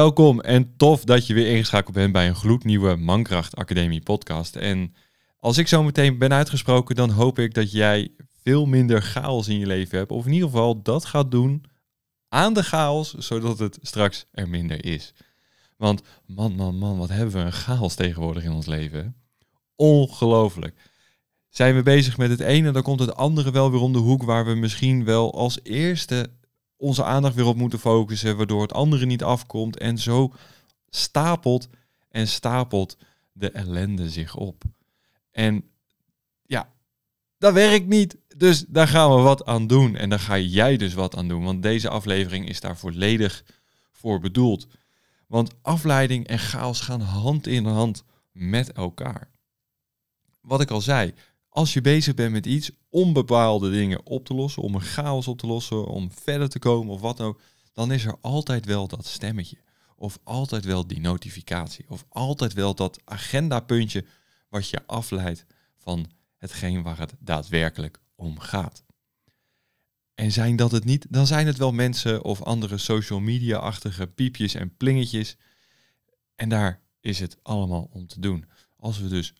Welkom en tof dat je weer ingeschakeld bent bij een gloednieuwe Mankracht Academie podcast. En als ik zo meteen ben uitgesproken, dan hoop ik dat jij veel minder chaos in je leven hebt. Of in ieder geval dat gaat doen aan de chaos, zodat het straks er minder is. Want man, man, man, wat hebben we een chaos tegenwoordig in ons leven. Ongelooflijk. Zijn we bezig met het ene, dan komt het andere wel weer om de hoek waar we misschien wel als eerste onze aandacht weer op moeten focussen, waardoor het andere niet afkomt. En zo stapelt en stapelt de ellende zich op. En ja, dat werkt niet. Dus daar gaan we wat aan doen. En daar ga jij dus wat aan doen. Want deze aflevering is daar volledig voor bedoeld. Want afleiding en chaos gaan hand in hand met elkaar. Wat ik al zei, als je bezig bent met iets om bepaalde dingen op te lossen, om een chaos op te lossen, om verder te komen of wat ook, dan is er altijd wel dat stemmetje. Of altijd wel die notificatie. Of altijd wel dat agendapuntje wat je afleidt van hetgeen waar het daadwerkelijk om gaat. En zijn dat het niet, dan zijn het wel mensen of andere social media-achtige piepjes en plingetjes. En daar is het allemaal om te doen. Als we dus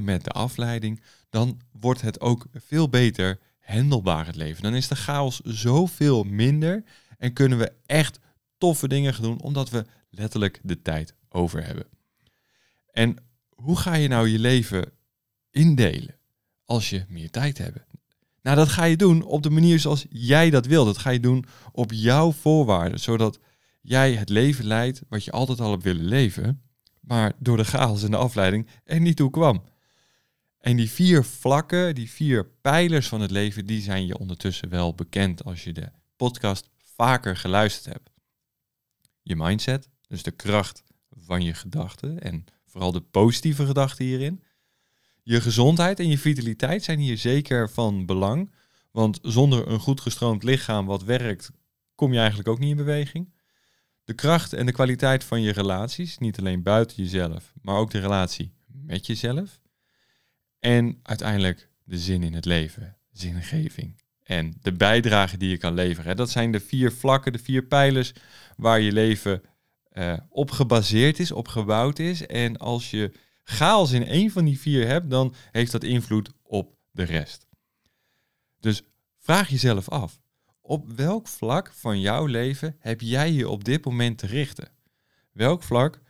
met de afleiding, dan wordt het ook veel beter handelbaar het leven. Dan is de chaos zoveel minder en kunnen we echt toffe dingen gaan doen, omdat we letterlijk de tijd over hebben. En hoe ga je nou je leven indelen als je meer tijd hebt? Nou, dat ga je doen op de manier zoals jij dat wil. Dat ga je doen op jouw voorwaarden, zodat jij het leven leidt wat je altijd al hebt willen leven, maar door de chaos en de afleiding er niet toe kwam. En die vier vlakken, die vier pijlers van het leven, die zijn je ondertussen wel bekend als je de podcast vaker geluisterd hebt. Je mindset, dus de kracht van je gedachten en vooral de positieve gedachten hierin. Je gezondheid en je vitaliteit zijn hier zeker van belang. Want zonder een goed gestroomd lichaam wat werkt, kom je eigenlijk ook niet in beweging. De kracht en de kwaliteit van je relaties, niet alleen buiten jezelf, maar ook de relatie met jezelf. En uiteindelijk de zin in het leven, zingeving. En de bijdrage die je kan leveren. Dat zijn de vier vlakken, de vier pijlers waar je leven uh, op gebaseerd is, op gebouwd is. En als je chaos in één van die vier hebt, dan heeft dat invloed op de rest. Dus vraag jezelf af, op welk vlak van jouw leven heb jij je op dit moment te richten? Welk vlak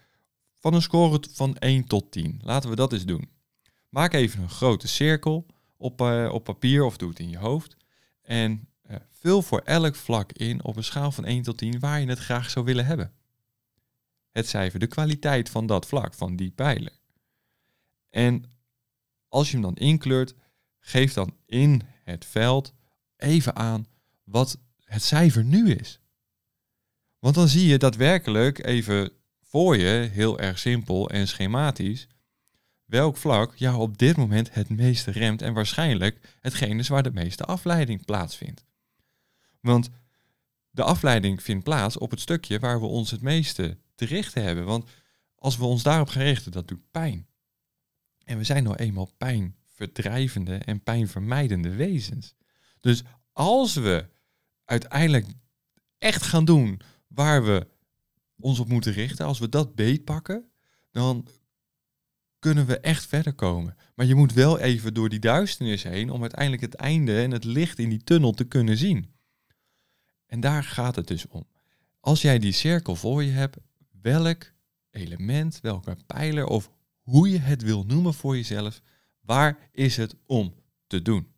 van een score van 1 tot 10? Laten we dat eens doen. Maak even een grote cirkel op, uh, op papier of doe het in je hoofd. En uh, vul voor elk vlak in op een schaal van 1 tot 10 waar je het graag zou willen hebben. Het cijfer, de kwaliteit van dat vlak, van die pijler. En als je hem dan inkleurt, geef dan in het veld even aan wat het cijfer nu is. Want dan zie je daadwerkelijk even voor je, heel erg simpel en schematisch, welk vlak jou op dit moment het meeste remt en waarschijnlijk hetgene is waar de meeste afleiding plaatsvindt. Want de afleiding vindt plaats op het stukje waar we ons het meeste te richten hebben. Want als we ons daarop gaan richten, dat doet pijn. En we zijn nou eenmaal pijnverdrijvende en pijnvermijdende wezens. Dus als we uiteindelijk echt gaan doen waar we ons op moeten richten, als we dat beetpakken, dan kunnen we echt verder komen. Maar je moet wel even door die duisternis heen om uiteindelijk het einde en het licht in die tunnel te kunnen zien. En daar gaat het dus om. Als jij die cirkel voor je hebt, welk element, welke pijler of hoe je het wil noemen voor jezelf, waar is het om te doen?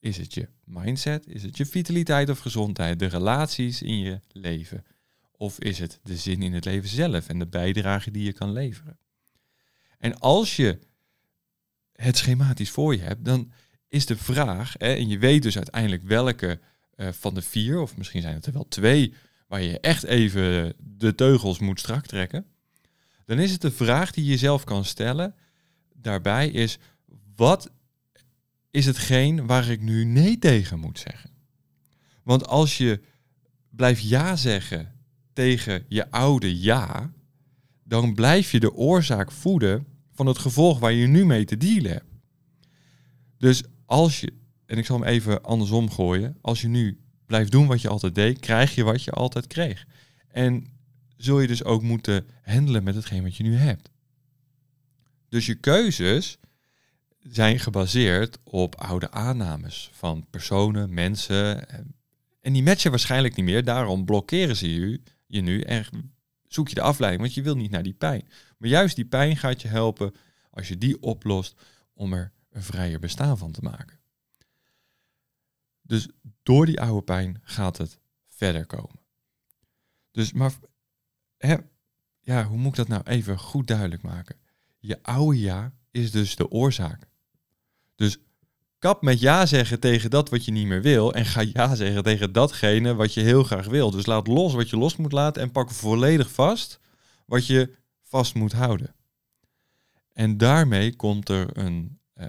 Is het je mindset? Is het je vitaliteit of gezondheid? De relaties in je leven? Of is het de zin in het leven zelf en de bijdrage die je kan leveren? En als je het schematisch voor je hebt, dan is de vraag, hè, en je weet dus uiteindelijk welke uh, van de vier, of misschien zijn het er wel twee, waar je echt even de teugels moet strak trekken, dan is het de vraag die je jezelf kan stellen. Daarbij is, wat is hetgeen waar ik nu nee tegen moet zeggen? Want als je blijft ja zeggen tegen je oude ja, dan blijf je de oorzaak voeden van het gevolg waar je nu mee te dealen hebt. Dus als je, en ik zal hem even andersom gooien, als je nu blijft doen wat je altijd deed, krijg je wat je altijd kreeg. En zul je dus ook moeten handelen met hetgeen wat je nu hebt. Dus je keuzes zijn gebaseerd op oude aannames van personen, mensen. En die matchen waarschijnlijk niet meer. Daarom blokkeren ze je, je nu en zoek je de afleiding, want je wil niet naar die pijn. Maar juist die pijn gaat je helpen als je die oplost om er een vrijer bestaan van te maken. Dus door die oude pijn gaat het verder komen. Dus maar hè, ja, hoe moet ik dat nou even goed duidelijk maken? Je oude ja is dus de oorzaak. Dus kap met ja zeggen tegen dat wat je niet meer wil en ga ja zeggen tegen datgene wat je heel graag wil. Dus laat los wat je los moet laten en pak volledig vast wat je vast moet houden. En daarmee komt er een, uh,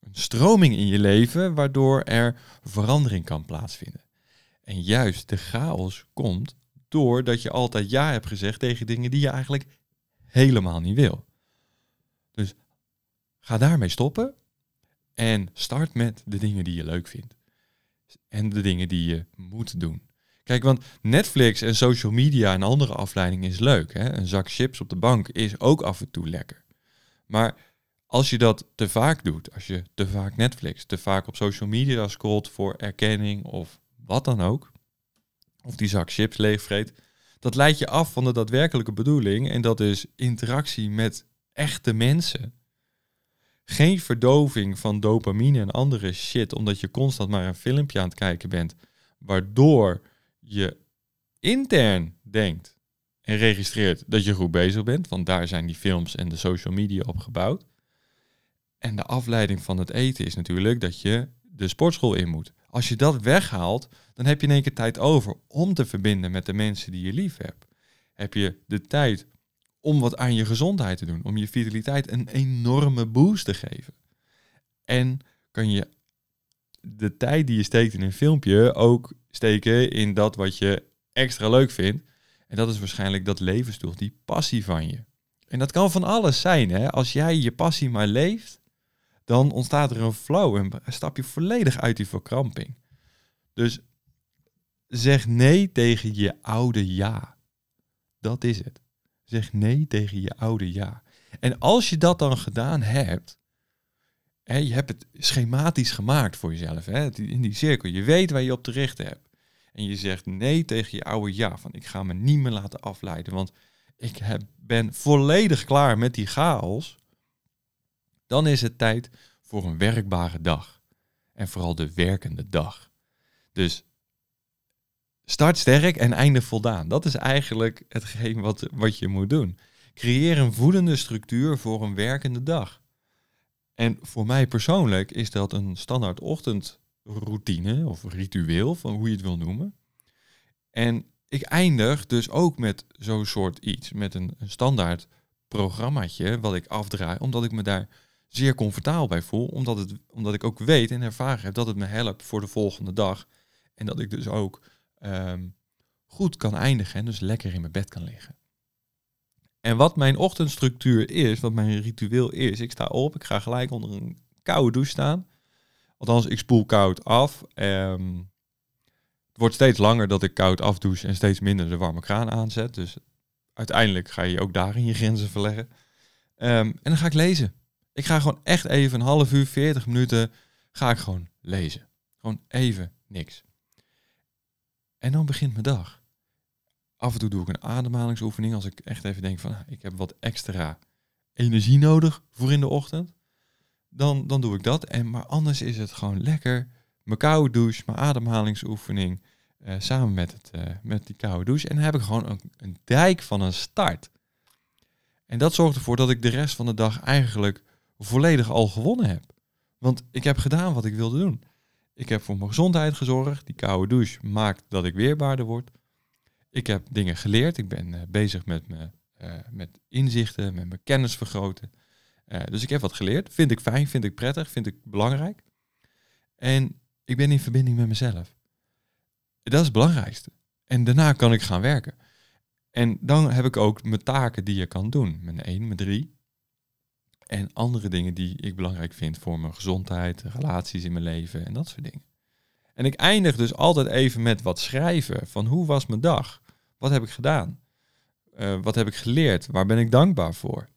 een stroming in je leven waardoor er verandering kan plaatsvinden. En juist de chaos komt doordat je altijd ja hebt gezegd tegen dingen die je eigenlijk helemaal niet wil. Dus ga daarmee stoppen en start met de dingen die je leuk vindt. En de dingen die je moet doen. Kijk, want Netflix en social media en andere afleidingen is leuk. Hè? Een zak chips op de bank is ook af en toe lekker. Maar als je dat te vaak doet, als je te vaak Netflix, te vaak op social media scrolt voor erkenning of wat dan ook, of die zak chips leegvreet, dat leidt je af van de daadwerkelijke bedoeling en dat is interactie met echte mensen. Geen verdoving van dopamine en andere shit omdat je constant maar een filmpje aan het kijken bent, waardoor je intern denkt en registreert dat je goed bezig bent, want daar zijn die films en de social media op gebouwd. En de afleiding van het eten is natuurlijk dat je de sportschool in moet. Als je dat weghaalt, dan heb je in één keer tijd over om te verbinden met de mensen die je lief hebt. Heb je de tijd om wat aan je gezondheid te doen, om je vitaliteit een enorme boost te geven. En kan je de tijd die je steekt in een filmpje ook steken in dat wat je extra leuk vindt. En dat is waarschijnlijk dat levensdoel, die passie van je. En dat kan van alles zijn. Hè? Als jij je passie maar leeft, dan ontstaat er een flow en stap je volledig uit die verkramping. Dus zeg nee tegen je oude ja. Dat is het. Zeg nee tegen je oude ja. En als je dat dan gedaan hebt, hè, je hebt het schematisch gemaakt voor jezelf, hè, in die cirkel, je weet waar je op te richten hebt. En je zegt nee tegen je oude ja, van ik ga me niet meer laten afleiden, want ik heb, ben volledig klaar met die chaos. Dan is het tijd voor een werkbare dag. En vooral de werkende dag. Dus start sterk en einde voldaan. Dat is eigenlijk hetgeen wat, wat je moet doen. Creëer een voedende structuur voor een werkende dag. En voor mij persoonlijk is dat een standaard ochtendroutine of ritueel, van hoe je het wil noemen. En ik eindig dus ook met zo'n soort iets, met een, een standaard programmaatje wat ik afdraai, omdat ik me daar zeer comfortabel bij voel, omdat, het, omdat ik ook weet en ervaren heb dat het me helpt voor de volgende dag. En dat ik dus ook ehm, goed kan eindigen en dus lekker in mijn bed kan liggen. En wat mijn ochtendstructuur is, wat mijn ritueel is, ik sta op, ik ga gelijk onder een koude douche staan. Althans, ik spoel koud af. Um, het wordt steeds langer dat ik koud afdouche en steeds minder de warme kraan aanzet. Dus uiteindelijk ga je ook daarin je grenzen verleggen. Ehm, en dan ga ik lezen. Ik ga gewoon echt even een half uur, 40 minuten, ga ik gewoon lezen. Gewoon even niks. En dan begint mijn dag. Af en toe doe ik een ademhalingsoefening als ik echt even denk van ah, ik heb wat extra energie nodig voor in de ochtend. Dan, dan doe ik dat. En, maar anders is het gewoon lekker. Mijn koude douche, mijn ademhalingsoefening. Uh, samen met, het, uh, met die koude douche. En dan heb ik gewoon een, een dijk van een start. En dat zorgt ervoor dat ik de rest van de dag eigenlijk volledig al gewonnen heb. Want ik heb gedaan wat ik wilde doen. Ik heb voor mijn gezondheid gezorgd. Die koude douche maakt dat ik weerbaarder word. Ik heb dingen geleerd. Ik ben uh, bezig met, me, uh, met inzichten, met mijn kennis vergroten. Uh, dus ik heb wat geleerd. Vind ik fijn, vind ik prettig, vind ik belangrijk. En ik ben in verbinding met mezelf. Dat is het belangrijkste. En daarna kan ik gaan werken. En dan heb ik ook mijn taken die je kan doen. Mijn 1, mijn 3, en andere dingen die ik belangrijk vind voor mijn gezondheid, relaties in mijn leven en dat soort dingen. En ik eindig dus altijd even met wat schrijven van hoe was mijn dag? Wat heb ik gedaan? Eh, wat heb ik geleerd? Waar ben ik dankbaar voor?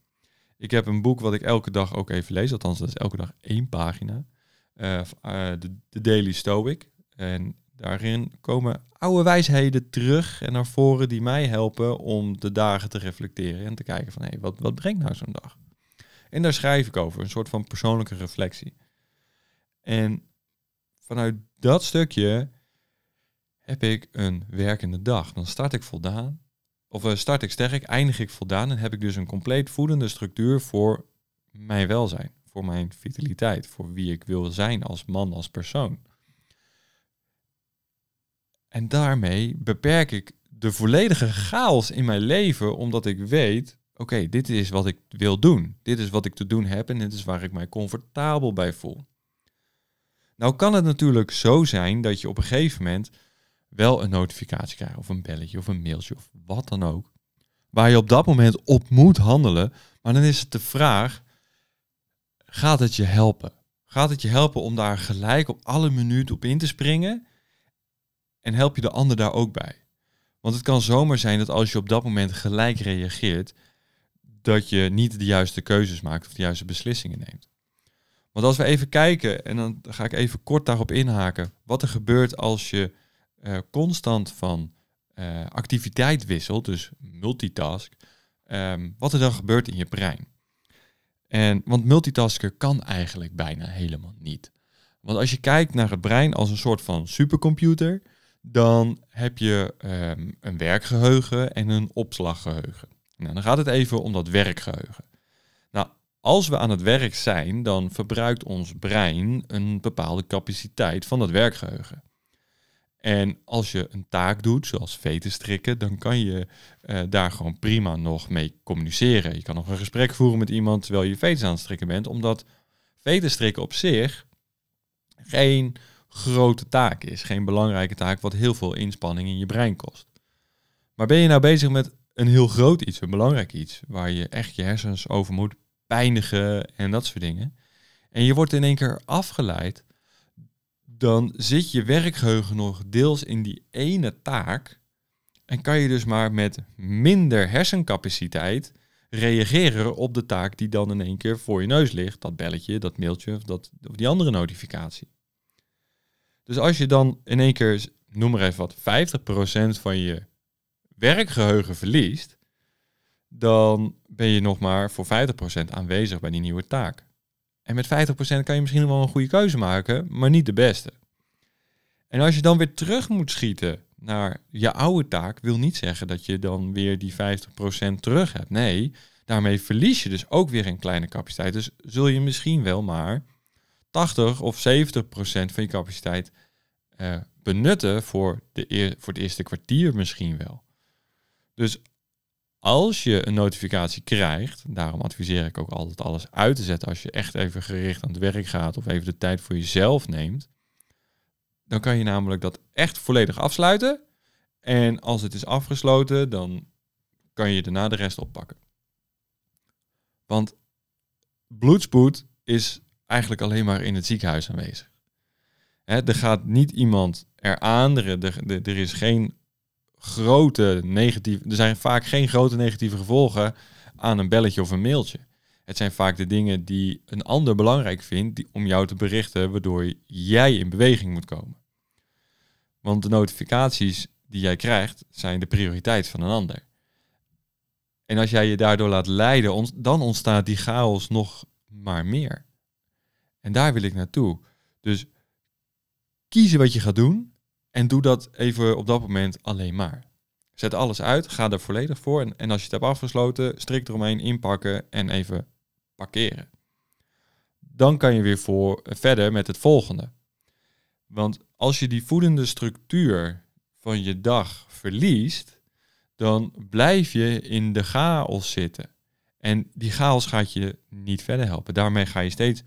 Ik heb een boek wat ik elke dag ook even lees, althans dat is elke dag één pagina. Uh, de, de Daily Stoic. En daarin komen oude wijsheden terug en naar voren die mij helpen om de dagen te reflecteren en te kijken van hé, hey, wat, wat brengt nou zo'n dag? En daar schrijf ik over, een soort van persoonlijke reflectie. En vanuit dat stukje heb ik een werkende dag. Dan start ik voldaan, of uh, start ik sterk, eindig ik voldaan en heb ik dus een compleet voedende structuur voor mijn welzijn, voor mijn vitaliteit, voor wie ik wil zijn als man, als persoon. En daarmee beperk ik de volledige chaos in mijn leven, omdat ik weet, oké, dit is wat ik wil doen. Dit is wat ik te doen heb en dit is waar ik mij comfortabel bij voel. Nou kan het natuurlijk zo zijn dat je op een gegeven moment wel een notificatie krijgt of een belletje of een mailtje of wat dan ook. Waar je op dat moment op moet handelen. Maar dan is het de vraag, gaat het je helpen? Gaat het je helpen om daar gelijk op alle minuten op in te springen? En help je de ander daar ook bij? Want het kan zomaar zijn dat als je op dat moment gelijk reageert, dat je niet de juiste keuzes maakt of de juiste beslissingen neemt. Want als we even kijken, en dan ga ik even kort daarop inhaken, wat er gebeurt als je uh, constant van uh, activiteit wisselt, dus multitask, um, wat er dan gebeurt in je brein. En, want multitasken kan eigenlijk bijna helemaal niet. Want als je kijkt naar het brein als een soort van supercomputer, dan heb je um, een werkgeheugen en een opslaggeheugen. Nou, dan gaat het even om dat werkgeheugen. Nou, als we aan het werk zijn, dan verbruikt ons brein een bepaalde capaciteit van dat werkgeheugen. En als je een taak doet, zoals veten strikken, dan kan je uh, daar gewoon prima nog mee communiceren. Je kan nog een gesprek voeren met iemand terwijl je vetens aan het strikken bent, omdat veten strikken op zich geen grote taak is, geen belangrijke taak wat heel veel inspanning in je brein kost. Maar ben je nou bezig met een heel groot iets, een belangrijk iets, waar je echt je hersens over moet pijnigen en dat soort dingen, en je wordt in één keer afgeleid dan zit je werkgeheugen nog deels in die ene taak. En kan je dus maar met minder hersencapaciteit reageren op de taak die dan in één keer voor je neus ligt. Dat belletje, dat mailtje of, dat, of die andere notificatie. Dus als je dan in één keer, noem maar even wat, 50% van je werkgeheugen verliest, dan ben je nog maar voor 50% aanwezig bij die nieuwe taak. En met 50% kan je misschien wel een goede keuze maken, maar niet de beste. En als je dan weer terug moet schieten naar je oude taak, wil niet zeggen dat je dan weer die 50% terug hebt. Nee, daarmee verlies je dus ook weer een kleine capaciteit. Dus zul je misschien wel maar 80 of 70% van je capaciteit uh, benutten voor, de voor het eerste kwartier misschien wel. Dus als je een notificatie krijgt, daarom adviseer ik ook altijd alles uit te zetten als je echt even gericht aan het werk gaat of even de tijd voor jezelf neemt. Dan kan je namelijk dat echt volledig afsluiten. En als het is afgesloten, dan kan je daarna de rest oppakken. Want bloedspoed is eigenlijk alleen maar in het ziekenhuis aanwezig. er gaat niet iemand eraan, er, is geen grote negatieve, er zijn vaak geen grote negatieve gevolgen aan een belletje of een mailtje. Het zijn vaak de dingen die een ander belangrijk vindt die, om jou te berichten, waardoor jij in beweging moet komen. Want de notificaties die jij krijgt zijn de prioriteit van een ander. En als jij je daardoor laat leiden, dan ontstaat die chaos nog maar meer. En daar wil ik naartoe. Dus kiezen wat je gaat doen en doe dat even op dat moment alleen maar. Zet alles uit, ga er volledig voor. En, en als je het hebt afgesloten, strik eromheen, inpakken en even parkeren. Dan kan je weer voor, verder met het volgende. Want als je die voedende structuur van je dag verliest, dan blijf je in de chaos zitten. En die chaos gaat je niet verder helpen. Daarmee ga je steeds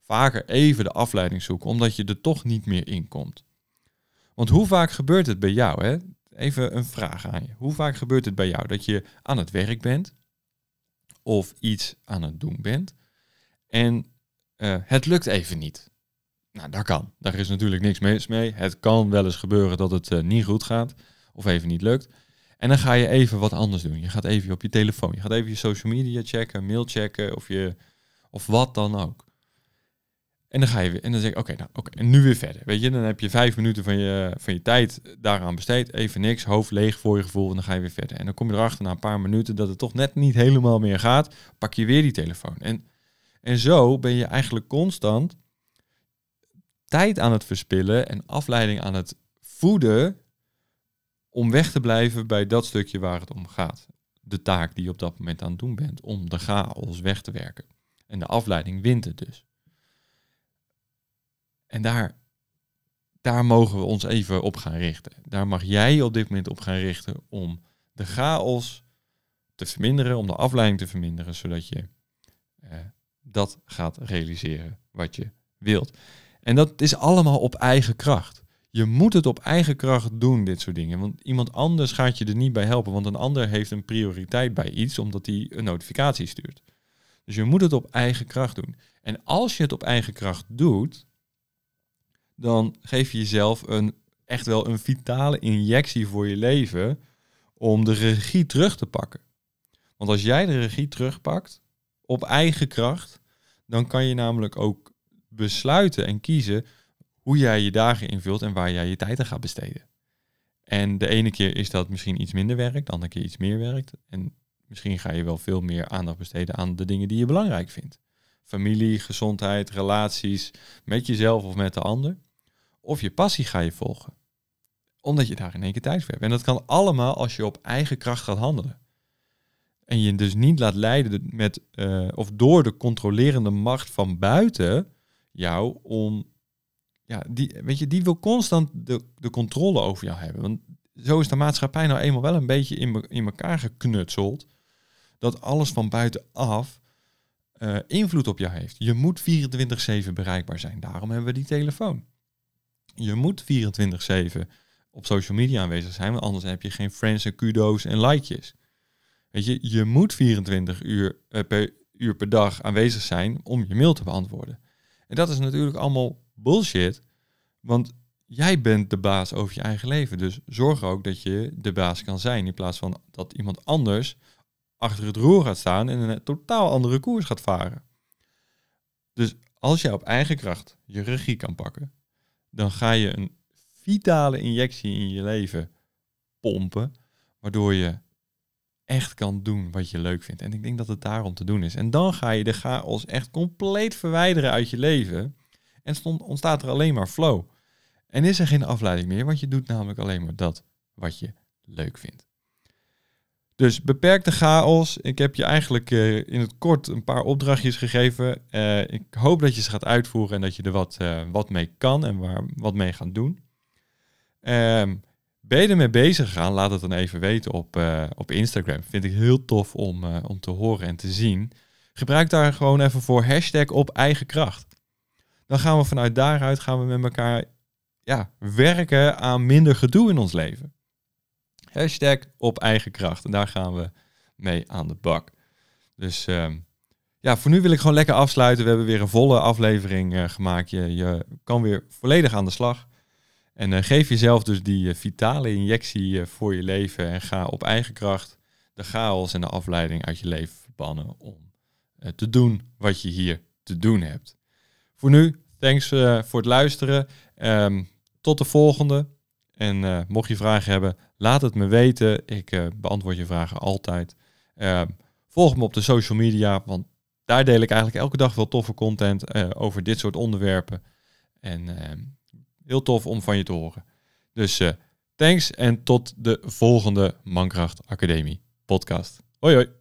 vaker even de afleiding zoeken, omdat je er toch niet meer in komt. Want hoe vaak gebeurt het bij jou? Hè? Even een vraag aan je. Hoe vaak gebeurt het bij jou dat je aan het werk bent of iets aan het doen bent en uh, het lukt even niet? Nou, dat kan. Daar is natuurlijk niks mis mee. Het kan wel eens gebeuren dat het uh, niet goed gaat of even niet lukt. En dan ga je even wat anders doen. Je gaat even op je telefoon. Je gaat even je social media checken, mail checken of, je, of wat dan ook. En dan ga je weer. En dan zeg ik, oké, nou, oké, en nu weer verder. Weet je, dan heb je vijf minuten van je, van je tijd daaraan besteed. Even niks, hoofd leeg voor je gevoel. En dan ga je weer verder. En dan kom je erachter na een paar minuten dat het toch net niet helemaal meer gaat. Pak je weer die telefoon. En, en zo ben je eigenlijk constant tijd aan het verspillen en afleiding aan het voeden om weg te blijven bij dat stukje waar het om gaat. De taak die je op dat moment aan het doen bent, om de chaos weg te werken. En de afleiding wint het dus. En daar, daar mogen we ons even op gaan richten. Daar mag jij op dit moment op gaan richten om de chaos te verminderen, om de afleiding te verminderen, zodat je eh, dat gaat realiseren wat je wilt. En dat is allemaal op eigen kracht. Je moet het op eigen kracht doen, dit soort dingen. Want iemand anders gaat je er niet bij helpen. Want een ander heeft een prioriteit bij iets, omdat hij een notificatie stuurt. Dus je moet het op eigen kracht doen. En als je het op eigen kracht doet, dan geef je jezelf een, echt wel een vitale injectie voor je leven om de regie terug te pakken. Want als jij de regie terugpakt op eigen kracht, dan kan je namelijk ook besluiten en kiezen hoe jij je dagen invult en waar jij je tijd aan gaat besteden. En de ene keer is dat misschien iets minder werkt, de andere keer iets meer werkt. En misschien ga je wel veel meer aandacht besteden aan de dingen die je belangrijk vindt. Familie, gezondheid, relaties, met jezelf of met de ander. Of je passie ga je volgen. Omdat je daar in één keer tijd voor hebt. En dat kan allemaal als je op eigen kracht gaat handelen. En je dus niet laat leiden met, uh, of door de controlerende macht van buiten jou om. Ja, die, weet je, die wil constant de, de controle over jou hebben. Want zo is de maatschappij nou eenmaal wel een beetje in, in elkaar geknutseld. Dat alles van buitenaf uh, invloed op jou heeft. Je moet 24-7 bereikbaar zijn. Daarom hebben we die telefoon. Je moet 24-7 op social media aanwezig zijn, want anders heb je geen friends en kudo's en likejes. Weet je, je moet 24 uur, uh, per, uur per dag aanwezig zijn om je mail te beantwoorden. En dat is natuurlijk allemaal bullshit, want jij bent de baas over je eigen leven. Dus zorg ook dat je de baas kan zijn, in plaats van dat iemand anders achter het roer gaat staan en een totaal andere koers gaat varen. Dus als jij op eigen kracht je regie kan pakken, dan ga je een vitale injectie in je leven pompen, waardoor je echt kan doen wat je leuk vindt. En ik denk dat het daarom te doen is. En dan ga je de chaos echt compleet verwijderen uit je leven. En ontstaat er alleen maar flow. En is er geen afleiding meer, want je doet namelijk alleen maar dat wat je leuk vindt. Dus beperk de chaos. Ik heb je eigenlijk uh, in het kort een paar opdrachtjes gegeven. Uh, ik hoop dat je ze gaat uitvoeren en dat je er wat, uh, wat mee kan en waar, wat mee gaat doen. Um, ben je ermee bezig gegaan? Laat het dan even weten op, op Instagram. Vind ik heel tof om, om te horen en te zien. Gebruik daar gewoon even voor hashtag op eigen kracht. Dan gaan we vanuit daaruit gaan we met elkaar ja, werken aan minder gedoe in ons leven. Hashtag op eigen kracht. En daar gaan we mee aan de bak. Dus um, ja, voor nu wil ik gewoon lekker afsluiten. We hebben weer een volle aflevering uh, gemaakt. Je, je kan weer volledig aan de slag. En uh, geef jezelf dus die uh, vitale injectie voor je leven. En ga op eigen kracht de chaos en de afleiding uit je leven verbannen. Om te doen wat je hier te doen hebt. Voor nu, thanks voor het luisteren. Um, tot de volgende. En mocht je vragen hebben, Laat het me weten. Ik uh, beantwoord je vragen altijd. Uh, volg me op de social media, want daar deel ik eigenlijk elke dag wel toffe content uh, over dit soort onderwerpen. En ehm, heel tof om van je te horen. Dus thanks en tot de volgende Mankracht Academie podcast. Hoi hoi.